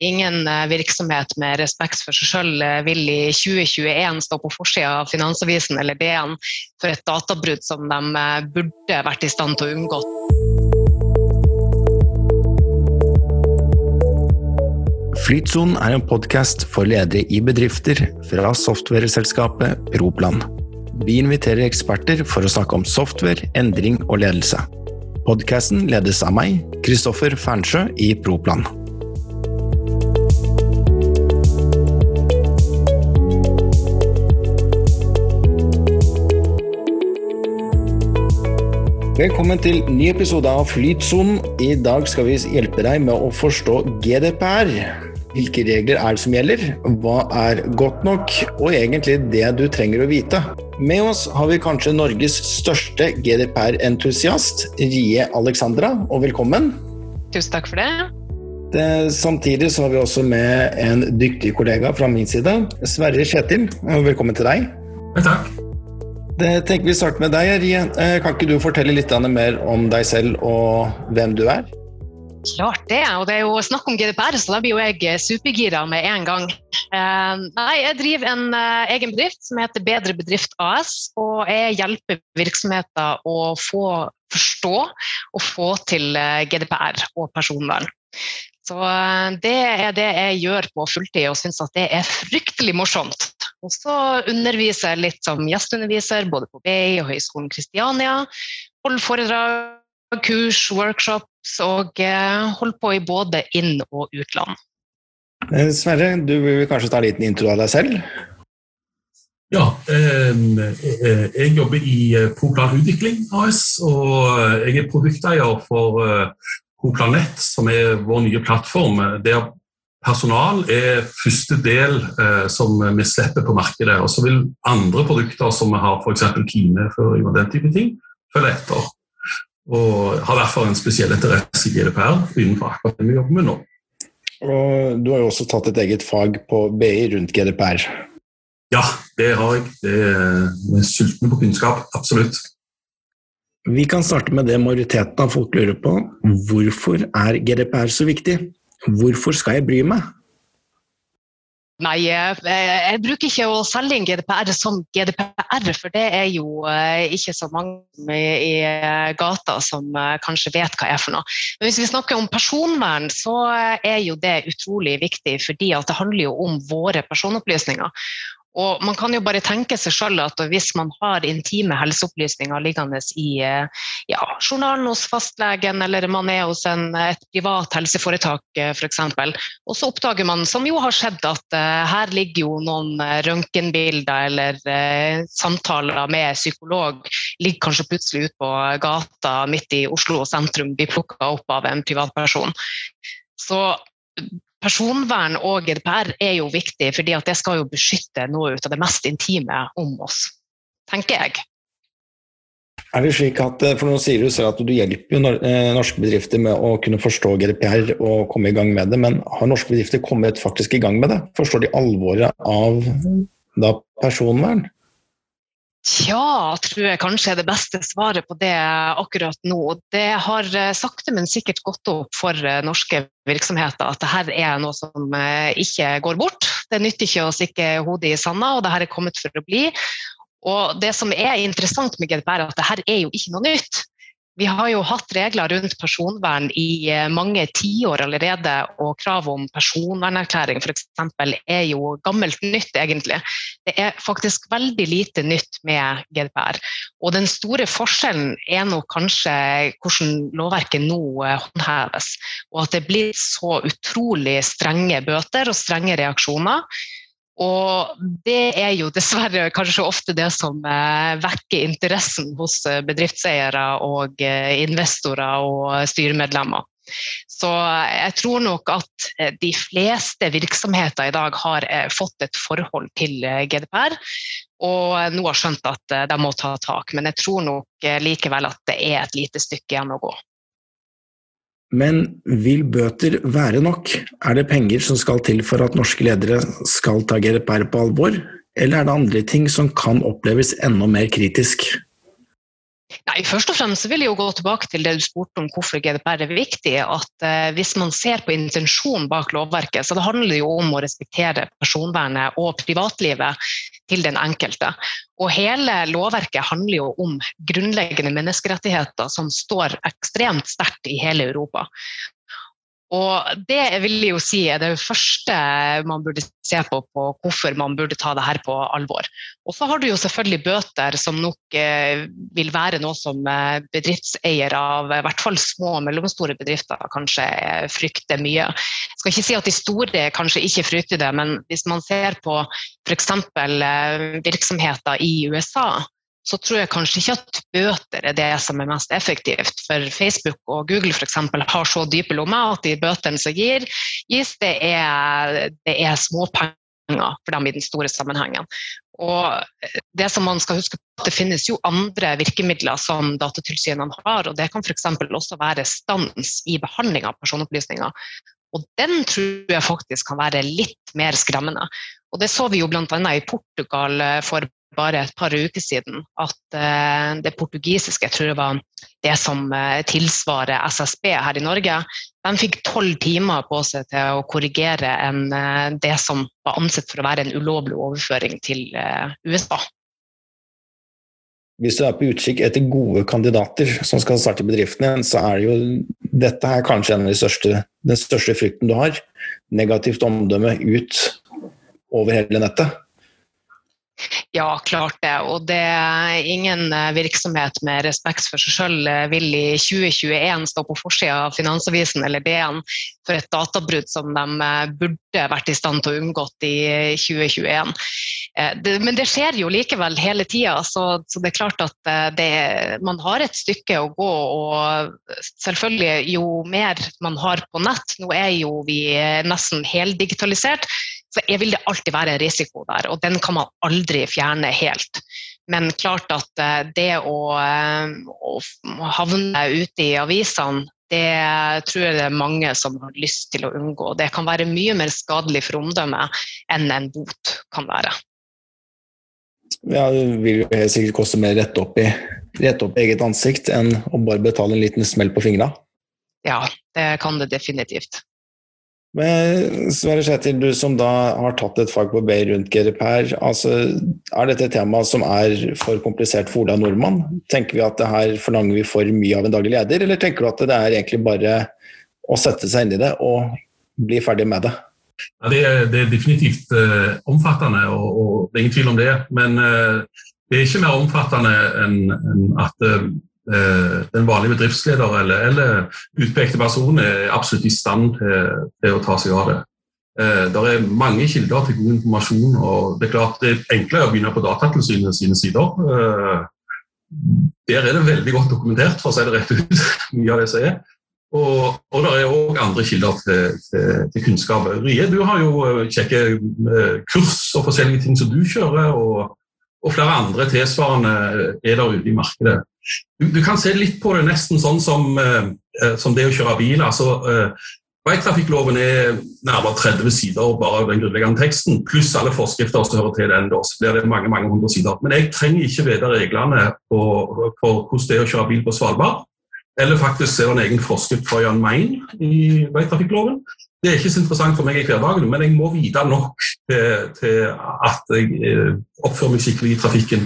Ingen eh, virksomhet med respekt for seg selv eh, vil i 2021 stå på forsida av Finansavisen eller DN for et databrudd som de eh, burde vært i stand til å unngå. Flytsonen er en podkast for ledere i bedrifter fra softwareselskapet Proplan. Vi inviterer eksperter for å snakke om software, endring og ledelse. Podkasten ledes av meg, Kristoffer Fernsjø i Proplan. Velkommen til ny episode av Flytsonen. I dag skal vi hjelpe deg med å forstå GDPR. Hvilke regler er det som gjelder? Hva er godt nok? Og egentlig det du trenger å vite. Med oss har vi kanskje Norges største GDPR-entusiast, Rie Alexandra, og velkommen. Tusen takk for det. det. Samtidig så har vi også med en dyktig kollega fra min side, Sverre Kjetil. Velkommen til deg. Takk. Det tenker vi starter med deg, Rie. Eh, kan ikke du fortelle litt mer om deg selv og hvem du er? Klart det, og det er jo snakk om GDPR, så da blir jo jeg supergira med en gang. Uh, nei, jeg driver en uh, egen bedrift som heter Bedre Bedrift AS, og jeg hjelper virksomheter å få forstå og få til GDPR og personvern. Så det er det jeg gjør på fulltid, og syns at det er fryktelig morsomt. Og så underviser jeg litt som gjesteunderviser både på BI og Høgskolen Kristiania. Holder foredrag, kurs, workshops og eh, holder på i både inn- og utland. Eh, Sverre, du vil kanskje ta en liten intro av deg selv? Ja, eh, jeg jobber i Proplan Utvikling AS, og jeg er produkteier for Proplanett, som er vår nye plattform. Der personal er første del som vi slipper på markedet. Og så vil andre produkter som vi har, f.eks. kineføring og den type ting, følge etter. Og har derfor en spesiell interesse i GDPR innenfor akkurat det vi jobber med nå. Og Du har jo også tatt et eget fag på BI rundt GDPR. Ja, det har jeg. Det er sultne på kunnskap, absolutt. Vi kan starte med det majoriteten av folk lurer på. Hvorfor er GDPR så viktig? Hvorfor skal jeg bry meg? Nei, jeg, jeg, bruker ikke å selge inn GDPR som GDPR, for det er jo uh, ikke så mange i, gata som kanskje vet hva er for noe. Men hvis vi snakker om personvern, så er jo det utrolig viktig, fordi det handler jo om våre personopplysninger. Og man kan jo bare tenke seg selv at hvis man har intime helseopplysninger liggende i eh, ja, journalen hos fastlegen, eller man er hos en, et privat helseforetak f.eks., og så oppdager man, som jo har skjedd, at uh, her ligger jo noen røntgenbilder eller uh, samtaler med psykolog, ligger kanskje plutselig ute på gata midt i Oslo sentrum, blir plukka opp av en privatperson. Så personvern og GDPR er jo viktig, fordi det skal jo beskytte noe ut av det mest intime om oss, tenker jeg. Er det slik at, eh, for Nå sier du selv at du hjelper jo eh, norske bedrifter med å kunne forstå GDPR og komme i gang med det, men har norske bedrifter kommet faktisk i gang med det? Forstår de alvoret av da, personvern? Tja, tror jeg kanskje er det beste svaret på det akkurat nå. Det har eh, sakte, men sikkert gått opp for eh, norske virksomheter at dette er noe som eh, ikke går bort. Det nytter ikke å stikke hodet i sanda, og dette er kommet for å bli. Og det som er interessant med GDPR, er at dette er jo ikke noe nytt. Vi har jo hatt regler rundt personvern i eh, mange tiår allerede, og krav om personvernerklæring f.eks. er jo gammelt nytt, egentlig. Det er faktisk veldig lite nytt med GDPR. Og den store forskjellen er nå kanskje hvordan lovverket nå eh, håndheves, og at det blir så utrolig strenge bøter og strenge reaksjoner. Og det er jo dessverre kanskje ofte det som eh, vekker interessen hos eh, bedriftseiere og eh, investorer og styremedlemmer. Så jeg tror nok at de fleste virksomheter i dag har fått et forhold til GDPR, og nå har skjønt at de må ta tak. Men jeg tror nok likevel at det er et lite stykke igjen å gå. Men vil bøter være nok? Er det penger som skal til for at norske ledere skal ta GDPR på alvor, eller er det andre ting som kan oppleves enda mer kritisk? Nei, først og fremst vil jeg jo gå tilbake til det du spurte om hvorfor GDPR er viktig. at eh, Hvis man ser på intensjonen bak lovverket, så det handler jo om å respektere personvernet og privatlivet til den enkelte. Og hele lovverket handler jo om grunnleggende menneskerettigheter som står ekstremt sterkt i hele Europa. Og det vil jeg jo si er det første man burde se på, på hvorfor man burde ta det her på alvor. Og så har du jo selvfølgelig bøter, som nok eh, vil være noe som eh, bedriftseiere av i hvert fall små og mellomstore bedrifter kanskje eh, frykter mye. Jeg skal ikke si at de store kanskje ikke frykter det, men hvis man ser på f.eks. Virksomheter i USA, så tror jeg kanskje ikke at bøter er det som er mest effektivt. For Facebook og Google eksempel, har så dype lommer at de bøtene som gir, gis, det er, det er småpenger for dem i den store sammenhengen. Og det som man skal huske på, det finnes jo andre virkemidler som Datatilsynene har, og det kan f.eks. også være stans i behandling av personopplysninger. Og den tror jeg faktisk kan være litt mer skremmende. Og det så vi jo bl.a. i Portugal for bare et par uker siden at eh, det portugisiske, jeg tror det var det som eh, tilsvarer SSB her i Norge, de fikk tolv timer på seg til å korrigere en, eh, det som var ansett for å være en ulovlig overføring til USA. Hvis du er på utkikk etter gode kandidater som skal starte bedriften igjen, så er det jo dette her kanskje en av de største, den største frykten du har. Negativt omdømme ut over hele nettet. Ja, klart det. Og det er ingen eh, virksomhet med respekt for seg selv eh, vil i 2021 stå på forsida av Finansavisen eller DN for et databrudd som de eh, burde vært i stand til å unngått i 2021. Men det skjer jo likevel hele tida, så, det er klart at det, man har et stykke å gå. Og selvfølgelig, jo mer man har på nett, nå er jo vi nesten heldigitalisert, så vil det alltid være en risiko der, og den kan man aldri fjerne helt. Men klart at eh, det å, eh, å havne ute i avisene, det tror jeg det er mange som har lyst til å unngå. Det kan være mye mer skadelig for omdømmet enn en bot kan være. Ja, det vil jo helt sikkert koste mer rett opp, i, rett opp eget ansikt enn å bare betale en liten smell på fingra. Ja, det kan det definitivt. Men Sverre Kjetil, du som da har tatt et fag på B rundt GDPR. Altså, er dette et tema som er for komplisert for Ola Nordmann? Tenker vi at det her forlanger vi for mye av en daglig leder, eller tenker du at det er egentlig bare å sette seg inn i det og bli ferdig med det? Ja, det, er, det, er, definitivt uh, omfattende, og, og, det er ingen tvil om det. Men uh, det er ikke mer omfattende enn en at uh, den vanlige bedriftsleder eller, eller utpekte person er absolutt i stand til, til, å ta seg av det. Eh, det er mange kilder til god informasjon. og Det er klart det er enklere å begynne på Datatilsynet sine sider. Eh, der er det veldig godt dokumentert, for å si det rett ut, mye av det som er. Og, og det er òg andre kilder til, til, til, kunnskap. Rie, du har jo kjekke kurs og forskjellige ting som du kjører, og, og flere andre tilsvarende er der ute i markedet. Du, du, kan se litt på det nesten sånn som, eh, eh som det å kjøre bil. altså eh, Veitrafikkloven er nærmere 30 sider bare den grunnleggende teksten, pluss alle forskrifter som hører til den. Da, så blir det mange mange hundre sider. Men jeg trenger ikke vite reglene på hvordan det er å kjøre bil på Svalbard. Eller faktisk se en egen forskrift fra Jan Main i veitrafikkloven. Det er ikke så interessant for meg i hverdagen, men jeg må vite nok til, til at jeg eh, oppfører meg skikkelig i trafikken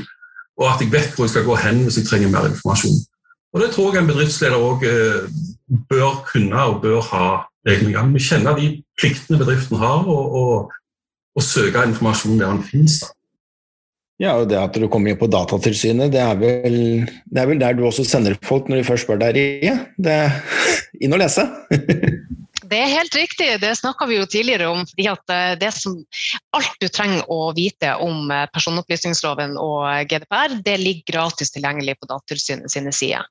og at jeg vet hvor jeg skal gå hen hvis jeg trenger mer informasjon. Og Det tror jeg en bedriftsleder òg eh, bør kunne og bør ha gang. Vi kjenner de pliktene bedriften har, og, og, og søke informasjon der den finnes. Ja, og det at du kommer inn på Datatilsynet, det er, vel, det er vel der du også sender folk når de først spør deg Ja, Det, inn og lese! Det er helt riktig, det snakka vi jo tidligere om. fordi at eh, det som, Alt du trenger å vite om eh, personopplysningsloven og GDPR, det ligger gratis tilgjengelig på Datatilsynet sine sider.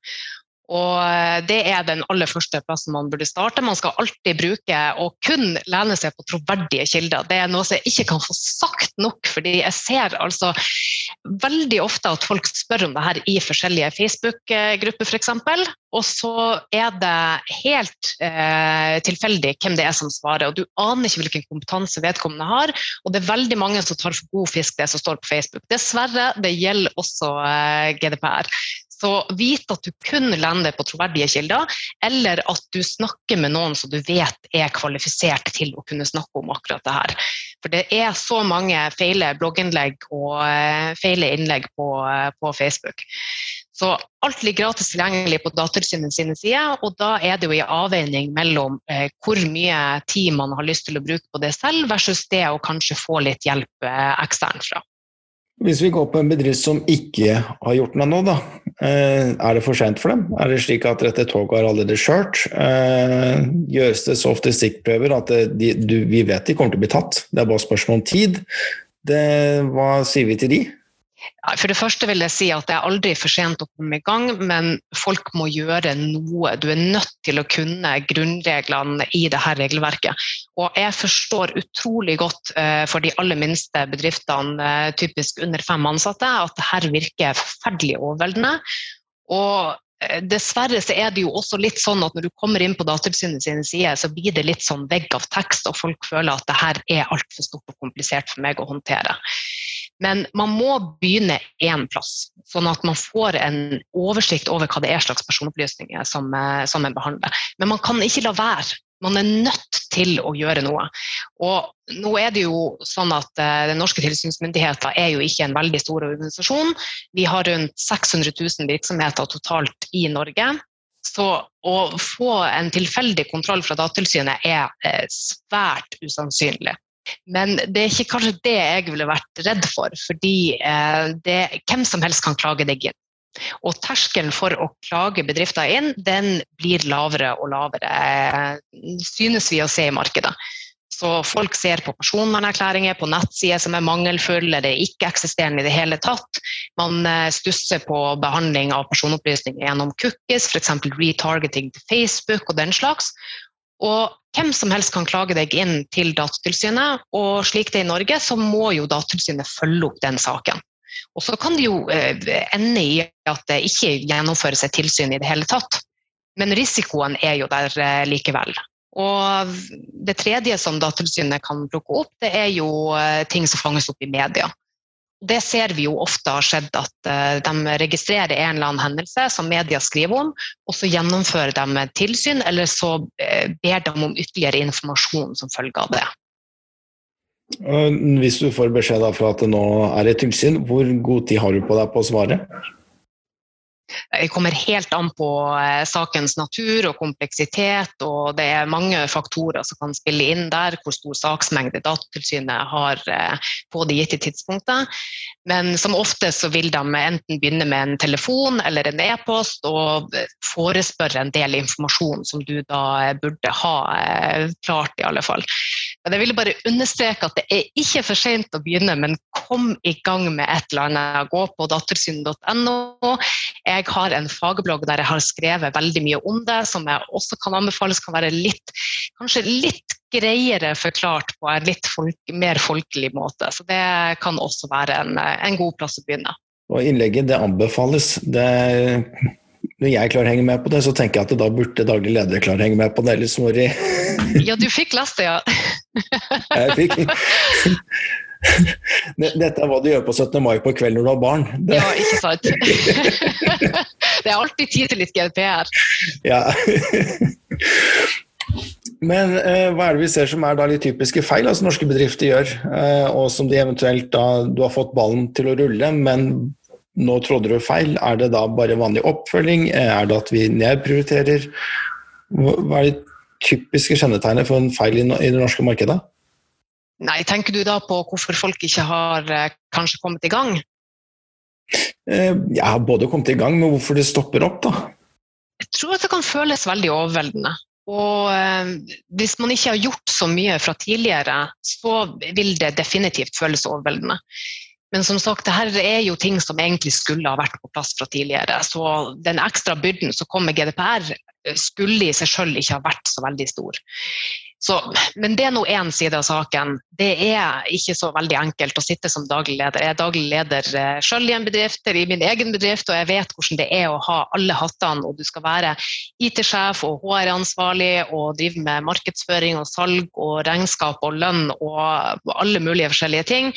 Og eh, Det er den aller første plassen man burde starte. Man skal alltid bruke og kun lene seg på troverdige kilder. Det er noe som jeg ikke kan få sagt nok, fordi jeg ser altså veldig ofte at folk spør om det her i forskjellige Facebook-grupper f.eks. Og så er det helt eh, tilfeldig hvem det er som svarer. og Du aner ikke hvilken kompetanse vedkommende har. Og det er veldig mange som tar for god fisk det som står på Facebook. Dessverre, det gjelder også eh, GDPR. Så vit at du kun lander på troverdige kilder, eller at du snakker med noen som du vet er kvalifisert til å kunne snakke om akkurat det her. For det er så mange feile blogginnlegg og eh, feile innlegg på, eh, på Facebook. Så alt ligger gratis tilgjengelig på Datatilsynet sine sider, og da er det jo en avveining mellom eh, hvor mye tid man har lyst til å bruke på det selv, versus det å kanskje få litt hjelp eksternt fra. Hvis vi går på en bedrift som ikke har gjort noe nå, da. Eh, er det for sent for dem? Er det slik at dette toget har allerede kjørt? Eh, gjøres det så ofte stikkprøver at de, du, vi vet de kommer til å bli tatt? Det er bare spørsmål om tid. Det, hva sier vi til de? For det første vil jeg si at det er aldri for sent å komme i gang, men folk må gjøre noe. Du er nødt til å kunne grunnreglene i dette regelverket. Og jeg forstår utrolig godt eh, for de aller minste bedriftene, eh, typisk under fem ansatte, at dette virker forferdelig overveldende. Og eh, Dessverre så er det jo også litt sånn at når du kommer inn på Datatilsynet sine sider, så blir det litt sånn vegg av tekst, og folk føler at det her er altfor stort og komplisert for meg å håndtere. Men man må begynne én plass, sånn at man får en oversikt over hva det er slags personopplysninger som, eh, som en behandler. Men man kan ikke la være. Man er nødt til å gjøre noe. Og nå er det jo sånn at uh, Den norske tilsynsmyndigheten er jo ikke en veldig stor organisasjon. Vi har rundt 600 000 virksomheter totalt i Norge. Så å få en tilfeldig kontroll fra Datatilsynet er uh, svært usannsynlig. Men det er ikke kanskje det jeg ville vært redd for, fordi eh, det, hvem som helst kan klage deg inn. Og terskelen for å klage bedrifter inn, den blir lavere og lavere, eh, synes vi å se i markedet. Så folk ser på personvernerklæringer på nettsider som er mangelfulle eller ikke-eksisterende i det hele tatt. Man eh, stusser på behandling av personopplysninger gjennom cookies, f.eks. retargeting til Facebook og den slags. Og hvem som helst kan klage deg inn til Datatilsynet, og slik det er i Norge, så må jo Datatilsynet følge opp den saken. Og så kan det jo eh, ende i at det ikke gjennomføres et tilsyn i det hele tatt. Men risikoen er jo der eh, likevel. Og det tredje som Datatilsynet kan plukke opp, det er jo eh, ting som fanges opp i media det ser vi jo ofte har skjedd, at eh, de registrerer en eller annen hendelse som media skriver om, og så gjennomfører de tilsyn, eller så eh, ber de om ytterligere informasjon som følge av det. Hvis du får beskjed fra at det nå er et tilsyn, hvor god tid har du på deg på å svare? Det kommer helt an på eh, sakens natur og kompleksitet, og det er mange faktorer som kan spille inn der, hvor stor saksmengde Datatilsynet har eh, på det gitte tidspunktet. Men som oftest så vil de enten begynne med en telefon eller en e-post og forespørre en del informasjon som du da burde ha eh, klart, i alle fall. Jeg vil bare understreke at det er ikke for sent å begynne, men kom i gang med et eller annet. Gå på datatilsynet.no. Jeg har en fagblogg der jeg har skrevet veldig mye om det, som jeg også kan anbefales kan være litt, kanskje litt greiere forklart på en litt folk, mer folkelig måte. Så det kan også være en, en god plass å begynne. Og innlegget det anbefales. Det når jeg klarer å henge med på det, så tenker jeg at da burde daglig leder klare å henge med på det. Eller småri. ja, du fikk lest det, ja. jeg fikk. Dette er hva du gjør på 17. mai på kveld når du har barn. Det... Ja, ikke sant. det er alltid tid til litt GDPR. Ja. Men eh, hva er det vi ser som er da litt typiske feil altså norske bedrifter gjør, eh, og som de eventuelt da du har fått ballen til å rulle, men nå trådde du feil. Er det da bare vanlig oppfølging? Er det at vi nedprioriterer? Hva er det typiske kjennetegnet for en feil i det norske markedet? Nei, Tenker du da på hvorfor folk ikke har eh, kanskje kommet i gang? Jeg har både kommet i gang, men hvorfor det stopper opp, da? Jeg tror at det kan føles veldig overveldende. Og eh, hvis man ikke har gjort så mye fra tidligere, så vil det definitivt føles overveldende. Men som sagt, det her er jo ting som egentlig skulle ha vært på plass fra tidligere. Så den ekstra byrden som kom med GDPR, eh, skulle i seg selv ikke ha vært så veldig stor. Så, men det er nå én side av saken. Det er ikke så veldig enkelt å sitte som daglig leder. Jeg er daglig leder eh, selv i en bedrift, i min egen bedrift, og jeg vet hvordan det er å ha alle hattene. og Du skal være IT-sjef og HR-ansvarlig og drive med markedsføring og salg og regnskap og lønn og alle mulige forskjellige ting.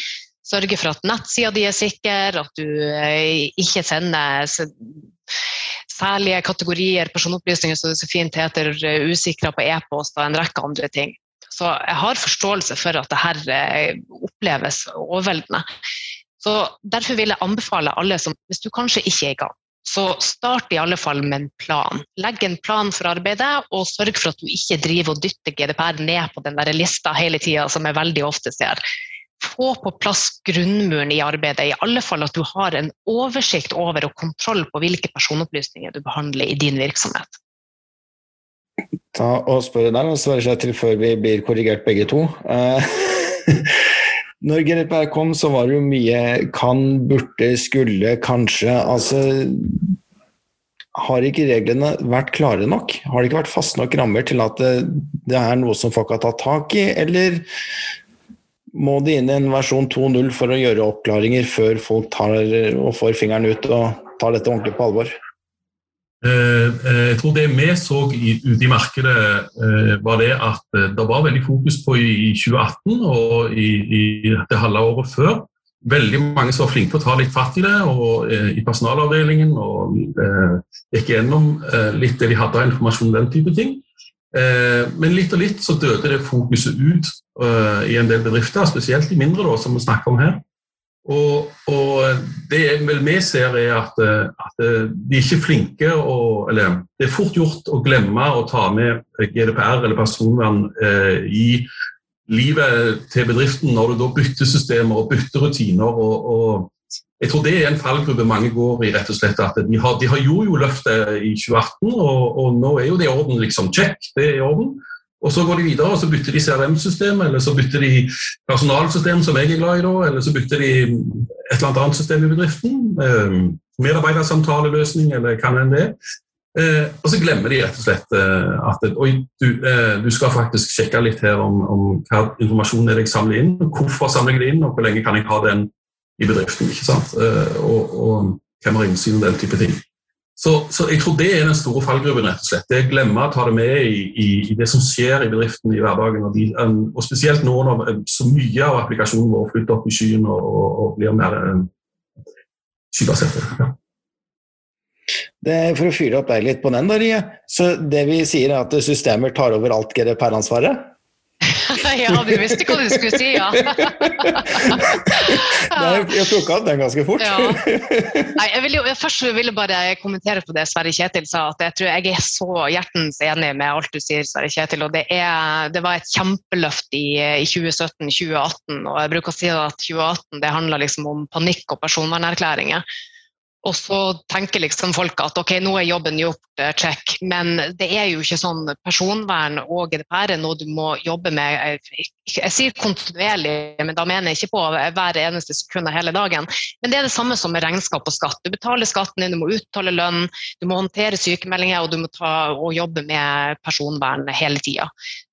Sørge for at nettsida di er sikker, at du eh, ikke sender Særlige kategorier personopplysninger som det så fint heter usikra på e-post og en rekke andre ting. Så jeg har forståelse for at dette oppleves overveldende. Så Derfor vil jeg anbefale alle som, hvis du kanskje ikke er i gang, så start i alle fall med en plan. Legg en plan for arbeidet, og sørg for at du ikke driver og dytter GDPR ned på den der lista hele tida, som jeg veldig ofte ser. Få på plass grunnmuren i arbeidet, i alle fall at du har en oversikt over og kontroll på hvilke personopplysninger du behandler i din virksomhet. Ta og spørre der, og svare seg til før vi blir korrigert begge to. Eh, Når GDPR kom, så var det jo mye kan, burde, skulle, kanskje. Altså Har ikke reglene vært klare nok? Har det ikke vært faste nok rammer til at det, det er noe som folk har tatt tak i, eller må det inn i en versjon 2.0 for å gjøre oppklaringer før folk tar og får fingeren ut og tar dette ordentlig på alvor? Eh, eh, jeg tror det vi så ute i markedet, eh, var det at det var veldig fokus på i 2018 og i, det halve året før. Veldig mange som var flinke til å ta litt fatt i det og i personalavdelingen. og Gikk gjennom litt det de hadde av informasjon den type ting. Men litt og litt så døde det fokuset ut i en del bedrifter, spesielt de mindre, da, som vi snakker om her. Og, og, det vi ser, er at, at de er flinke og, Eller det er fort gjort å glemme å ta med GDPR eller personvern eh, i livet til bedriften når du da bytter systemer og bytter rutiner. Og, og, jeg tror det er en fallgruppe mange går i. rett og slett, at De har, de har jo jo løftet i 2018, og, og, nå er jo det i orden. liksom, Check, det er i orden. Og Så går de videre og så bytter de CRM-system, eller så bytter de personalsystem, som jeg er glad i da, eller så bytter de et eller annet system i bedriften. Eh, medarbeidersamtaleløsning, eller hva enn det eh, Og så glemmer de rett og slett eh, at oi, du, eh, du, skal faktisk sjekke litt her om, om hva informasjon er det jeg samler inn, hvorfor samler jeg det inn, og hvor lenge kan jeg ha den i bedriften. ikke sant? Eh, og, og hvem har innsyn og den type ting. Så, så, jeg tror det er den store fallgruven. rett og slett. Det Glemme å ta det med i, i, i, det som skjer i bedriften i hverdagen. Og, de, og Spesielt nå når um, så mye av applikasjonen vår flytter opp i skyen og, og, blir mer skybasert. Ja. Det, for å fyre opp deg litt på den, da, Rie. Så det vi sier er at systemer tar over alt GDPR-ansvaret? ja, du visste hva du skulle si, ja. jeg plukka opp den ganske fort. ja. Nei, jeg vil jo, først vil jeg bare kommentere på det Sverre Kjetil sa. at Jeg tror jeg er så hjertens enig med alt du sier, Sverre Kjetil. og Det, er, det var et kjempeløft i, i 2017-2018. og Jeg bruker å si at 2018 det handla liksom om panikk og personvernerklæringer. Og så tenker liksom folk at ok, nå er jobben gjort, eh, check. Men det er jo ikke sånn. Personvern og GDPR er noe du må jobbe med. Jeg sier kontinuerlig, men da mener jeg ikke på hver eneste sekund av hele dagen. Men det er det samme som med regnskap og skatt. Du betaler skatten din, du må uttale lønn, du må håndtere sykemeldinger og du må ta og jobbe med personvern hele tida.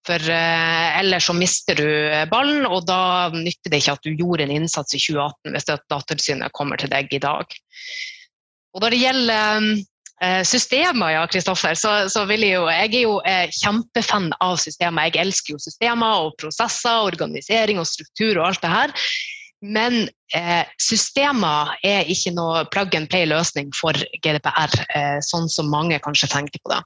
For eh, ellers så mister du ballen, og da nytter det ikke at du gjorde en innsats i 2018 hvis Datatilsynet kommer til deg i dag. Og når det gjelder eh, systemer, ja, Kristoffer, så, så, vil jeg jo Jeg er jo eh, kjempefan av systemer. Jeg elsker jo systemer og prosesser, organisering og struktur og alt det her. Men eh, systemer er ikke noe plug and play-løsning for GDPR, eh, sånn som mange kanskje tenker på det.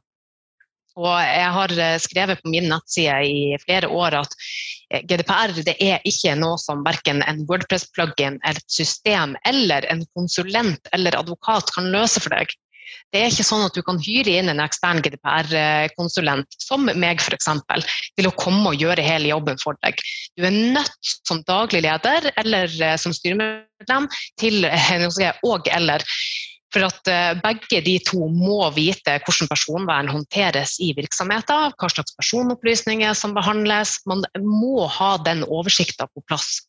Og jeg har eh, skrevet på min nettside i flere år at GDPR det er ikke noe som verken en Wordpress-plugin et system eller en konsulent eller advokat kan løse for deg. Det er ikke sånn at du kan hyre inn en ekstern GDPR-konsulent, som meg f.eks., til å komme og gjøre hele jobben for deg. Du er nødt som daglig leder eller eh, som styremedlem til og eller for at eh, begge de to må vite hvordan personvern håndteres i virksomheter, hva slags personopplysninger som behandles. Man må ha den oversikten på plass.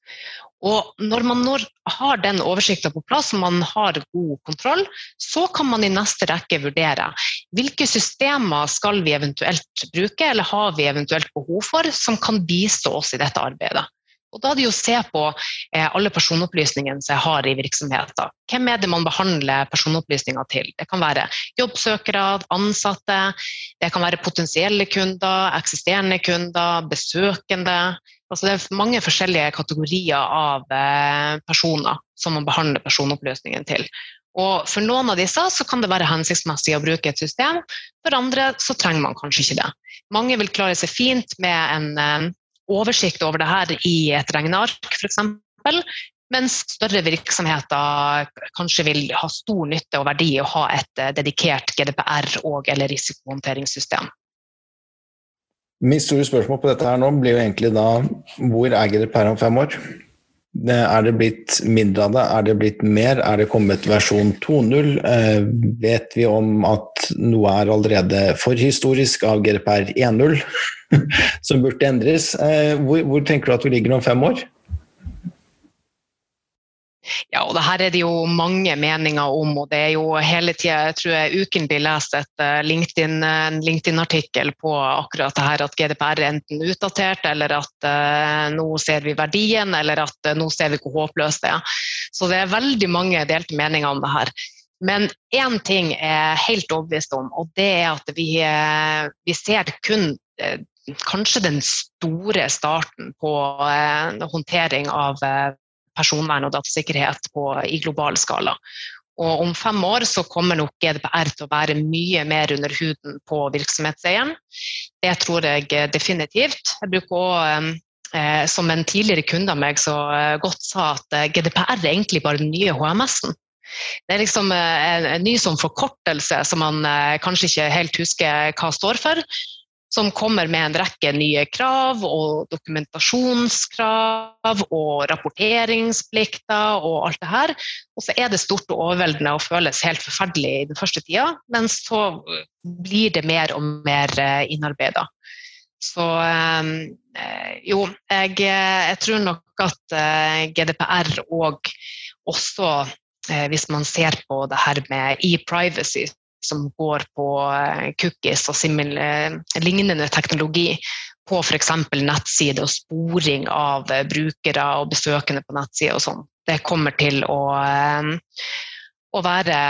Og når man når har den oversikten på plass og man har god kontroll, så kan man i neste rekke vurdere hvilke systemer skal vi eventuelt bruke, eller har vi eventuelt behov for, som kan bistå oss i dette arbeidet. Og da er det jo å se på eh, alle personopplysningene som jeg har i virksomheten. Hvem er det man behandler personopplysninger til? Det kan være jobbsøkere, ansatte, det kan være potensielle kunder, eksisterende kunder, besøkende. Altså det er mange forskjellige kategorier av eh, personer som man behandler personopplysningen til. Og For noen av disse så kan det være hensiktsmessig å bruke et system, for andre så trenger man kanskje ikke det. Mange vil klare seg fint med en uh, oversikt over det her i et regneark f.eks., mens større virksomheter kanskje vil ha stor nytte og verdi å ha et uh, dedikert GDPR- og- eller risikohåndteringssystem. Mitt store spørsmål på dette her nå blir jo egentlig da hvor er GDPR om fem år? Er det blitt mindre av det? Er det blitt mer? Er det kommet versjon 2.0? Eh, vet vi om at noe er allerede for historisk av GDPR 1.0 som burde endres? Eh, hvor, hvor tenker du at vi ligger om fem år? Ja, og det her er det jo mange meninger om, og det er jo hele tida tror jeg ukentlig lest et eh, LinkedIn, en LinkedIn-artikkel på akkurat det her at GDPR er enten utdatert, eller at uh, nå ser vi verdien, eller at uh, nå ser vi hvor håpløst det er. Så det er veldig mange delte meninger om det her. Men én ting er helt overbevist om, og det er at vi, vi ser kun kanskje den store starten på håndtering av personvern og datasikkerhet på, i global skala. Og om fem år så kommer nok GDPR til å være mye mer under huden på virksomhetseieren. Det tror jeg definitivt. Jeg bruker også, eh, som en tidligere kunde av meg så eh, godt sa, at eh, GDPR er egentlig bare den nye HMS-en. Det er liksom en, ny sånn forkortelse som man kanskje ikke helt husker hva står for, som kommer med en rekke nye krav og dokumentasjonskrav og rapporteringsplikter og alt det her. Og så er det stort og overveldende og føles helt forferdelig i den første tida, men så blir det mer og mer eh, innarbeida. Så ehm, eh, jo, jeg, jeg, tror nok at eh, GDPR og også hvis man ser på det her med e-privacy, som går på eh, cookies og simil, lignende teknologi på f.eks. nettside og sporing av eh, brukere og besøkende på nettside og sånn. Det kommer til å, eh, å være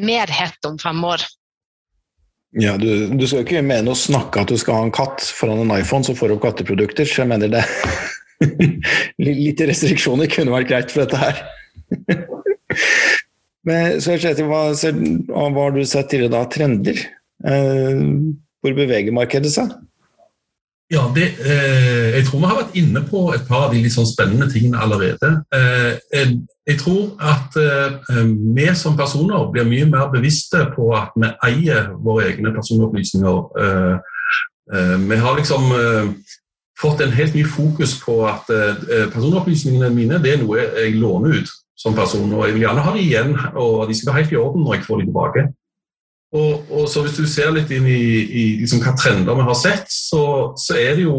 mer hett om fem år. Ja, du, du skal ikke mene å snakke at du skal ha en katt foran en iPhone som får opp katteprodukter, så jeg mener det Litt restriksjoner kunne vært greit for dette her. Men Kjetil, hva, hva har du sett tidligere da, trender? Eh, hvor beveger markedet seg? Ja, det, eh, Jeg tror vi har vært inne på et par av de litt sånn spennende tingene allerede. Eh, jeg, jeg, tror at eh, vi som personer blir mye mer bevisste på at vi eier våre egne personopplysninger. Eh, eh, vi har liksom fått en helt ny fokus på at personopplysningene mine det er noe jeg låner ut som person. Og jeg vil gjerne ha det igjen, og de skal være helt i orden når jeg får dem tilbake. Og, og så Hvis du ser litt inn i, i liksom hva trender vi har sett, så, så er det jo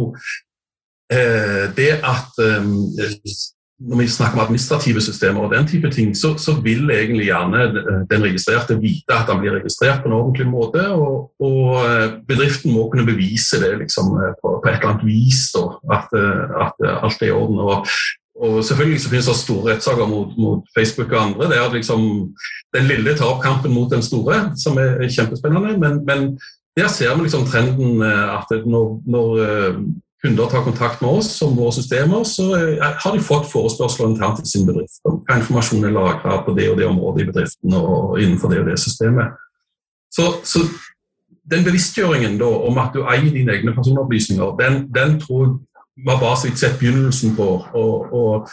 eh, det at eh, når vi snakker om administrative systemer og den type ting, så, så, vil egentlig gjerne den registrerte vite at han blir registrert på en ordentlig måte. Og, og eh, bedriften må kunne bevise det liksom, på, på, et eller annet vis, da, at, eh, at, alt er i orden. Og og selvfølgelig så finnes det store rettssaker mot, mot, Facebook og andre. det er liksom Den lille tar opp kampen mot den store, som er kjempespennende. Men, men der ser vi liksom trenden eh, at når, når, eh, kunder tar kontakt med oss om våre systemer, så eh, har de fått forespørsler internt i sin bedrift om hva informasjon er lagra på det og det området i bedriften og innenfor det og det systemet. Så, så den bevisstgjøringen da, om at du eier dine egne personopplysninger, den, den tror jeg var bare så vidt sett begynnelsen på. og, og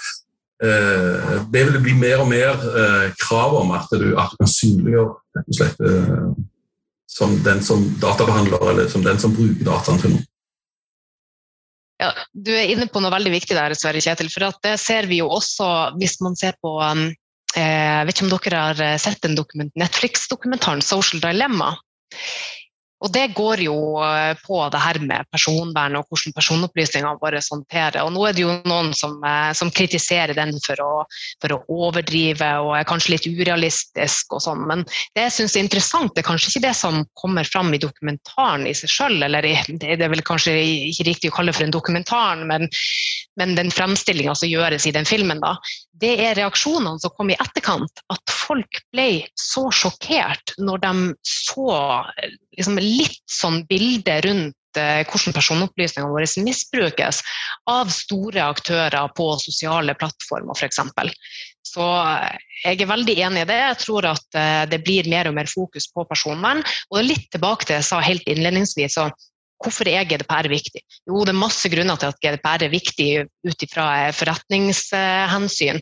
eh, Det vil bli mer og mer eh, krav om at du, kan synliggjøre rett og slett eh, som den som databehandler, eller som den som bruker dataen til noe. Ja, du er inne på noe veldig viktig der, Sverre Kjetil. For det ser vi jo også hvis man ser på Jeg vet ikke om dere har sett den Netflix-dokumentaren 'Social Dilemma'. Og det går jo eh, på det her med personvern og hvordan personopplysningene våre håndterer. Og nå er det jo noen som, eh, som kritiserer den for å, for å, overdrive og er kanskje litt urealistisk og sånn. Men det jeg syns er interessant, det er kanskje ikke det som kommer fram i dokumentaren i seg sjøl, eller det er vel kanskje ikke riktig å kalle det for en dokumentar, men, men den fremstillinga som gjøres i den filmen, da, det er reaksjonene som kom i etterkant. At folk ble så sjokkert når de så liksom, litt sånn bilde rundt eh, hvordan personopplysningene våre misbrukes av store aktører på sosiale plattformer f.eks. Så eh, jeg er veldig enig i det. Jeg tror at eh, det blir mer og mer fokus på personvern. Og litt tilbake til det jeg sa helt innledningsvis. så Hvorfor er GDPR viktig? Jo, det er masse grunner til at GDPR er viktig ut ifra forretningshensyn.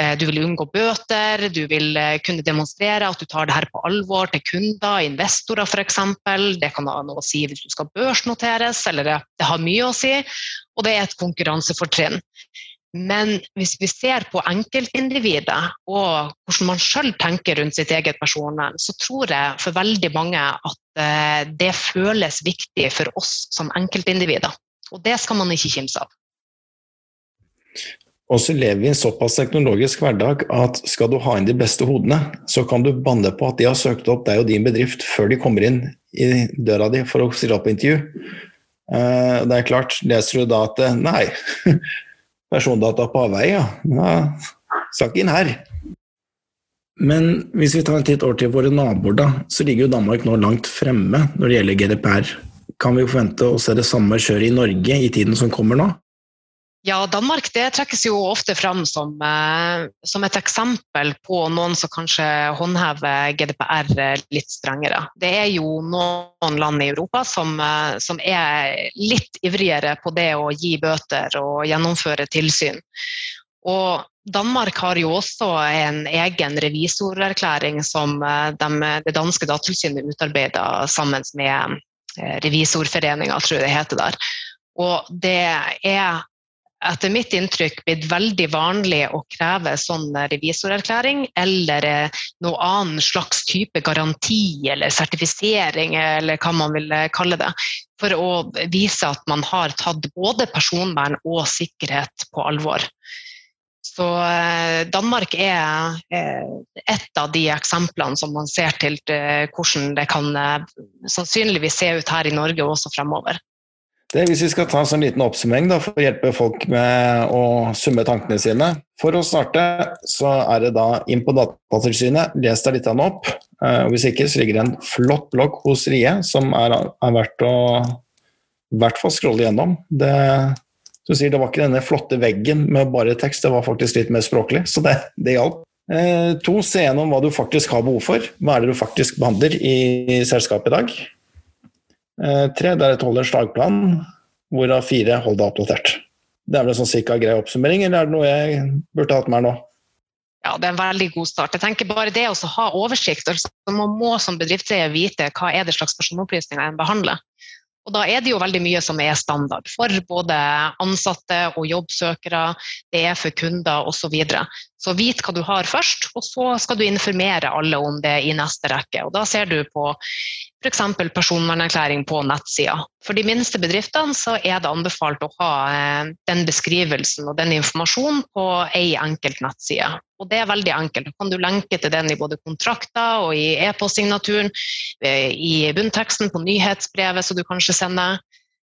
Eh, du vil unngå bøter, du vil kunne demonstrere at du tar det her på alvor til kunder, investorer f.eks. Det kan ha noe å si hvis du skal børsnoteres, eller det har mye å si. Og det er et konkurransefortrinn. Men hvis vi ser på enkeltindividet og hvordan man sjøl tenker rundt sitt eget personvern, så tror jeg for veldig mange at eh, det føles viktig for oss som enkeltindivider. Og det skal man ikke kimse av. Og så lever vi i en såpass teknologisk hverdag at skal du ha inn de beste hodene, så kan du banne på at de har søkt opp deg og din bedrift før de kommer inn i døra di for å stille opp intervju. Eh, det er klart, leser du da at eh, nei, persondata på avveie, ja. Skal inn her. Men hvis vi tar en titt over til våre naboer, da, så ligger jo Danmark nå langt fremme når det gjelder GDPR. Kan vi forvente å se det samme kjøret i Norge i tiden som kommer nå? Ja, Danmark det trekkes jo ofte fram som, eh, som, et eksempel på noen som kanskje håndhever GDPR litt strengere. Det er jo noen land i Europa som, eh, som, er litt ivrigere på det å gi bøter og gjennomføre tilsyn. Og Danmark har jo også en egen revisorerklæring som eh, de, det danske datatilsynet utarbeida sammen med Revisorforeninga, tror jeg det heter der. Og det er etter mitt inntrykk blitt veldig vanlig å kreve sånn revisorerklæring eller eh, noe annen slags type garanti eller sertifisering, eller hva man vil eh, kalle det, for å vise at man har tatt både personvern og sikkerhet på alvor. Så eh, Danmark er et av de eksemplene som man ser til hvordan det kan sannsynligvis se ut her i Norge også fremover. Det, hvis vi skal ta en sånn liten oppsummering da, for å hjelpe folk med å summe tankene sine. For å starte så er det da inn på Datatilsynet, les deg litt opp. og hvis ikke så ligger det en flott blogg hos Rie som er, er verdt å hvert fall scrolle gjennom. Det, du sier det var ikke denne flotte veggen med bare tekst, det var faktisk litt mer språklig, så det, det hjalp. Eh, to, se gjennom hva du faktisk har behov for. Hva er det du faktisk behandler i selskapet i dag? Eh, er et holder slagplan, hvorav fire hold deg oppdatert. Det er vel en sånn cirka grei oppsummering, eller er det noe jeg burde hatt med her nå? Ja, Det er en veldig god start. Jeg tenker bare det å ha oversikt. Altså, man må som bedriftseier vite hva er det slags personopplysninger en behandler. Og Da er det jo veldig mye som er standard for både ansatte og jobbsøkere, det er for kunder osv. Så, videre. Så vit hva du har først, og så skal du informere alle om det i neste rekke. Og Da ser du på f.eks. personvernerklæring på nettsida. For de minste bedriftene så er det anbefalt å ha eh, den beskrivelsen og den informasjonen på ei enkelt nettside. Og det er veldig enkelt. Da kan du lenke til den i både kontrakter og i e-postsignaturen, eh, i bunnteksten på nyhetsbrevet som du kanskje sender.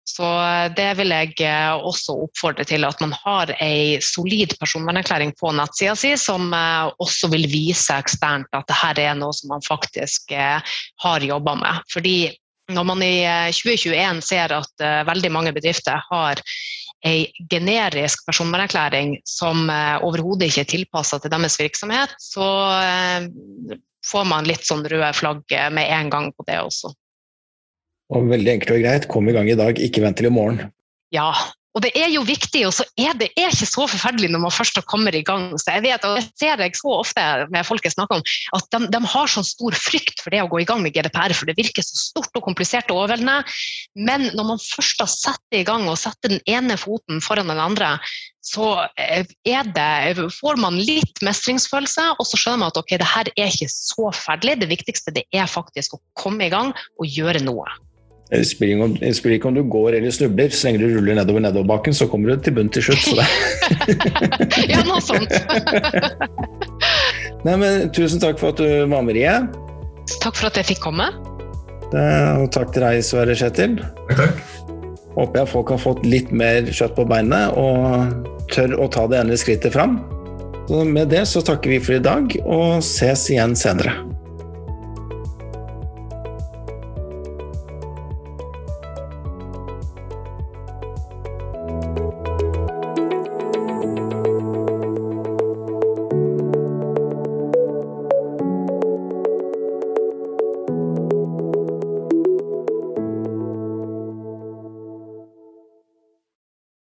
Så eh, det vil jeg eh, også oppfordre til, at man har ei solid personvernerklæring på nettsida si, som eh, også vil vise eksternt at dette er noe som man faktisk har jobba med. Fordi når man i 2021 ser at veldig mange bedrifter har ei generisk personvernerklæring som overhodet ikke er tilpassa til deres virksomhet, så får man litt sånn røde flagg med en gang på det også. Og veldig enkelt og greit, kom i gang i dag, ikke vent til i morgen. Ja, og det er jo viktig, og så er det er ikke så forferdelig når man først kommer i gang. Så jeg vet, og det ser jeg så ofte med folk jeg snakker om, at de, de, har så stor frykt for det å gå i gang med GDPR, for det virker så stort og komplisert og overveldende. Men når man først har satt det i gang og setter den ene foten foran den andre, så eh, det, får man litt mestringsfølelse, og så skjønner man at ok, det her er ikke så forferdelig. Det viktigste det er faktisk å komme i gang og gjøre noe. Det spiller, om, det spiller ikke om du går eller snubler, så lenge du ruller nedover nedoverbakken, så kommer du til bunn til slutt. Så det. ja, noe sånt. Nei, men, tusen takk for at du var med, Rie. Takk for at jeg fikk komme. Det, og takk til deg, Sverre Kjetil. Takk. Håper jeg folk har fått litt mer kjøtt på beinet og tør å ta det ene skrittet fram. Så med det så takker vi for i dag, og ses igjen senere.